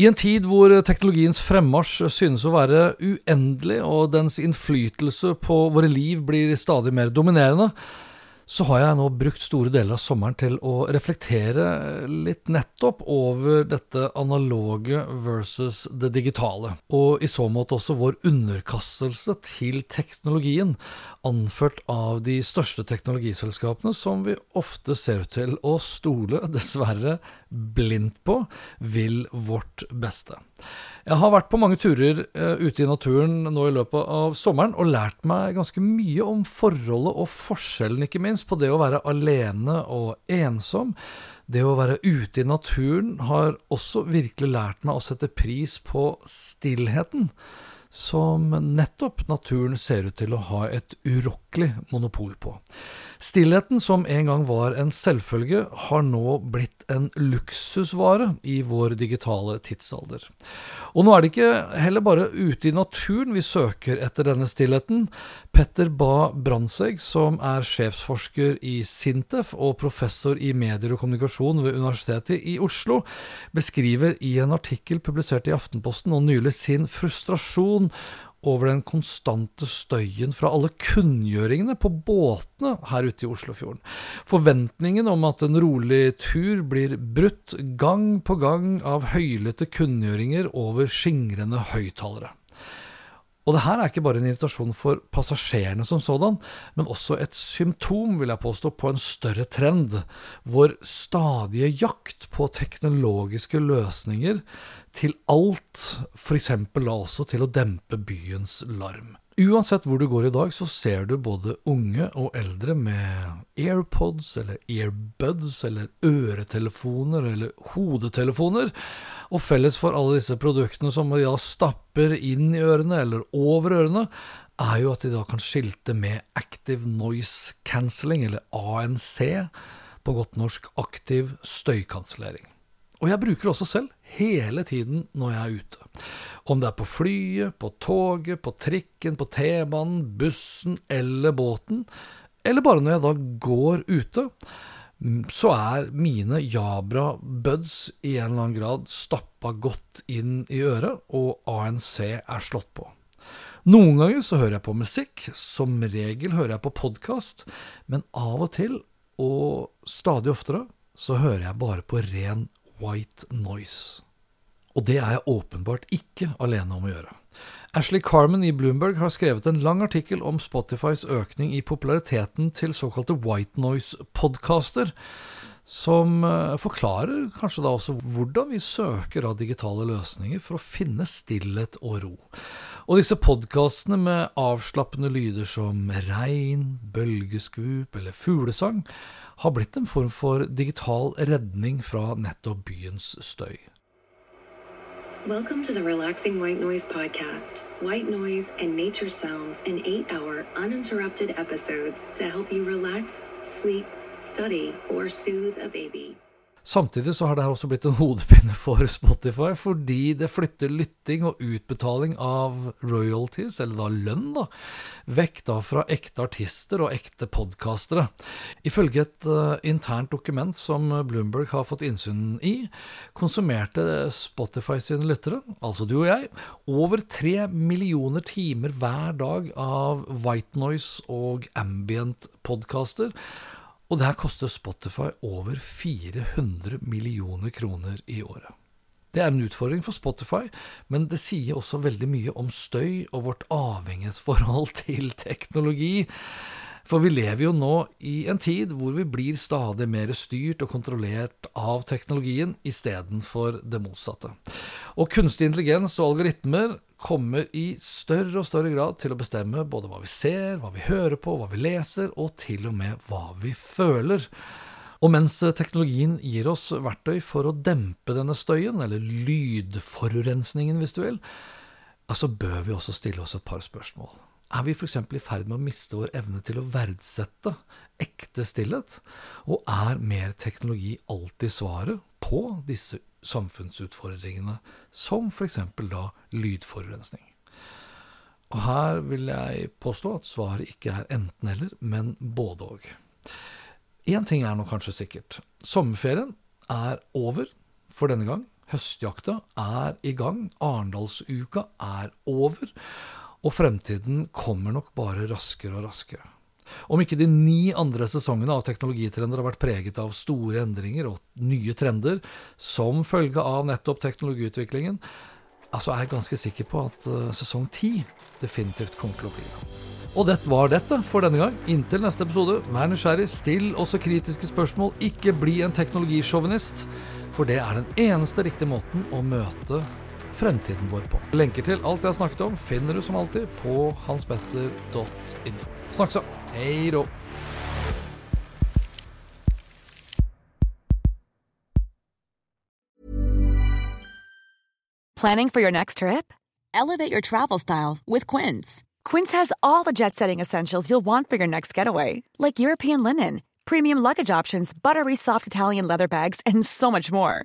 I en tid hvor teknologiens fremmarsj synes å være uendelig, og dens innflytelse på våre liv blir stadig mer dominerende, så har jeg nå brukt store deler av sommeren til å reflektere litt nettopp over dette analoge versus det digitale, og i så måte også vår underkastelse til teknologien, anført av de største teknologiselskapene som vi ofte ser ut til å stole, dessverre, blindt på, vil vårt beste. Jeg har vært på mange turer uh, ute i naturen nå i løpet av sommeren og lært meg ganske mye om forholdet og forskjellen, ikke minst, på det å være alene og ensom. Det å være ute i naturen har også virkelig lært meg å sette pris på stillheten, som nettopp naturen ser ut til å ha et urokkelig monopol på. Stillheten, som en gang var en selvfølge, har nå blitt en luksusvare i vår digitale tidsalder. Og nå er det ikke heller bare ute i naturen vi søker etter denne stillheten. Petter Ba Brandtzæg, som er sjefsforsker i Sintef og professor i medier og kommunikasjon ved Universitetet i Oslo, beskriver i en artikkel publisert i Aftenposten og nylig sin frustrasjon over den konstante støyen fra alle kunngjøringene på båtene her ute i Oslofjorden. Forventningen om at en rolig tur blir brutt gang på gang av høylytte kunngjøringer over skingrende høyttalere. Og det her er ikke bare en irritasjon for passasjerene som sådan, men også et symptom, vil jeg påstå, på en større trend, hvor stadige jakt på teknologiske løsninger til alt, f.eks. da også til å dempe byens larm. Uansett hvor du går i dag, så ser du både unge og eldre med AirPods eller earbuds eller øretelefoner eller hodetelefoner. Og felles for alle disse produktene som de da stapper inn i ørene eller over ørene, er jo at de da kan skilte med Active Noise Cancelling, eller ANC, på godt norsk aktiv støykansellering. Og jeg bruker det også selv, hele tiden når jeg er ute. Om det er på flyet, på toget, på trikken, på T-banen, bussen eller båten, eller bare når jeg da går ute, så er mine Jabra buds i en eller annen grad stappa godt inn i øret, og ANC er slått på. Noen ganger så hører jeg på musikk, som regel hører jeg på podkast, men av og til, og stadig oftere, så hører jeg bare på ren white noise. Og det er jeg åpenbart ikke alene om å gjøre. Ashley Carmen i Bloomberg har skrevet en lang artikkel om Spotifys økning i populariteten til såkalte white noise-podcaster, som eh, forklarer kanskje da også hvordan vi søker av digitale løsninger for å finne stillhet og ro. Og disse podkastene med avslappende lyder som regn, bølgeskvup eller fuglesang har blitt en form for digital redning fra nettopp byens støy. Welcome to the Relaxing White Noise podcast. White noise and nature sounds in eight hour, uninterrupted episodes to help you relax, sleep, study, or soothe a baby. Samtidig så har det her også blitt en hodepine for Spotify, fordi det flytter lytting og utbetaling av royalties, eller da lønn, da, vekk da fra ekte artister og ekte podkastere. Ifølge et uh, internt dokument som Bloomberg har fått innsyn i, konsumerte Spotify sine lyttere, altså du og jeg, over tre millioner timer hver dag av white noise og ambient podkaster og det koster Spotify over 400 millioner kroner i året. Det er en utfordring for Spotify, men det sier også veldig mye om støy og vårt avhengighetsforhold til teknologi. For vi lever jo nå i en tid hvor vi blir stadig mer styrt og kontrollert av teknologien istedenfor det motsatte. Og kunstig intelligens og algoritmer kommer i større og større grad til å bestemme både hva vi ser, hva vi hører på, hva vi leser, og til og med hva vi føler. Og mens teknologien gir oss verktøy for å dempe denne støyen, eller lydforurensningen hvis du vil, så bør vi også stille oss et par spørsmål. Er vi f.eks. i ferd med å miste vår evne til å verdsette ekte stillhet? Og er mer teknologi alltid svaret på disse samfunnsutfordringene, som f.eks. da lydforurensning? Og her vil jeg påstå at svaret ikke er enten-eller, men både og. Én ting er nå kanskje sikkert. Sommerferien er over for denne gang. Høstjakta er i gang. Arendalsuka er over. Og fremtiden kommer nok bare raskere og raskere. Om ikke de ni andre sesongene av Teknologitrender har vært preget av store endringer og nye trender som følge av nettopp teknologiutviklingen, altså er jeg ganske sikker på at uh, sesong ti definitivt kommer til å bli det. Og det var dette for denne gang. Inntil neste episode, vær nysgjerrig, still også kritiske spørsmål, ikke bli en teknologisjåvinist, for det er den eneste riktige måten å møte fremtiden vår på. Lenker til alt jeg har snakket om, finner du som alltid på hanspetter.info. Snakkes, hei då! Planning for your next trip? Elevate your travel style with Quince. Quince has all the jet setting essentials you'll want for your next getaway, like European linen, premium luggage options, buttery soft Italian leather bags, and so much more